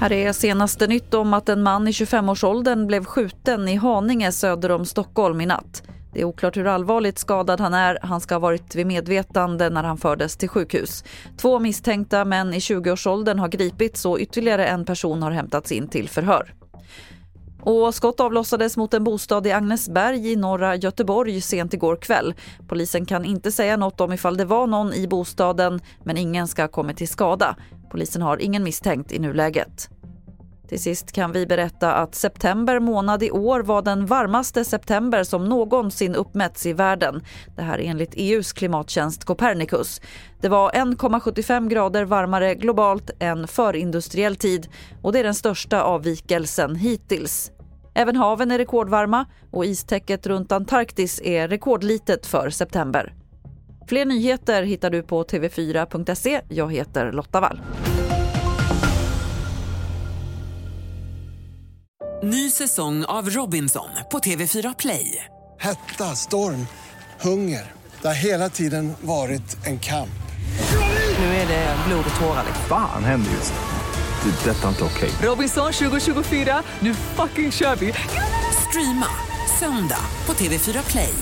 Här är senaste nytt om att en man i 25-årsåldern blev skjuten i Haninge söder om Stockholm i natt. Det är oklart hur allvarligt skadad han är. Han ska ha varit vid medvetande när han fördes till sjukhus. Två misstänkta män i 20-årsåldern har gripits och ytterligare en person har hämtats in till förhör. Och skott avlossades mot en bostad i Agnesberg i norra Göteborg sent igår kväll. Polisen kan inte säga något om ifall det var någon i bostaden men ingen ska ha kommit till skada. Polisen har ingen misstänkt i nuläget. Till sist kan vi berätta att september månad i år var den varmaste september som någonsin uppmätts i världen. Det här enligt EUs klimattjänst Copernicus. Det var 1,75 grader varmare globalt än förindustriell tid och det är den största avvikelsen hittills. Även haven är rekordvarma och istäcket runt Antarktis är rekordlitet för september. Fler nyheter hittar du på tv4.se. Jag heter Lotta Wall. Ny säsong av Robinson på TV4 Play. Hetta, storm, hunger. Det har hela tiden varit en kamp. Nu är det blod och tårar. Fan händer just nu. Det. är Detta är inte okej. Robinson 2024, nu fucking kör vi! Streama söndag på TV4 Play.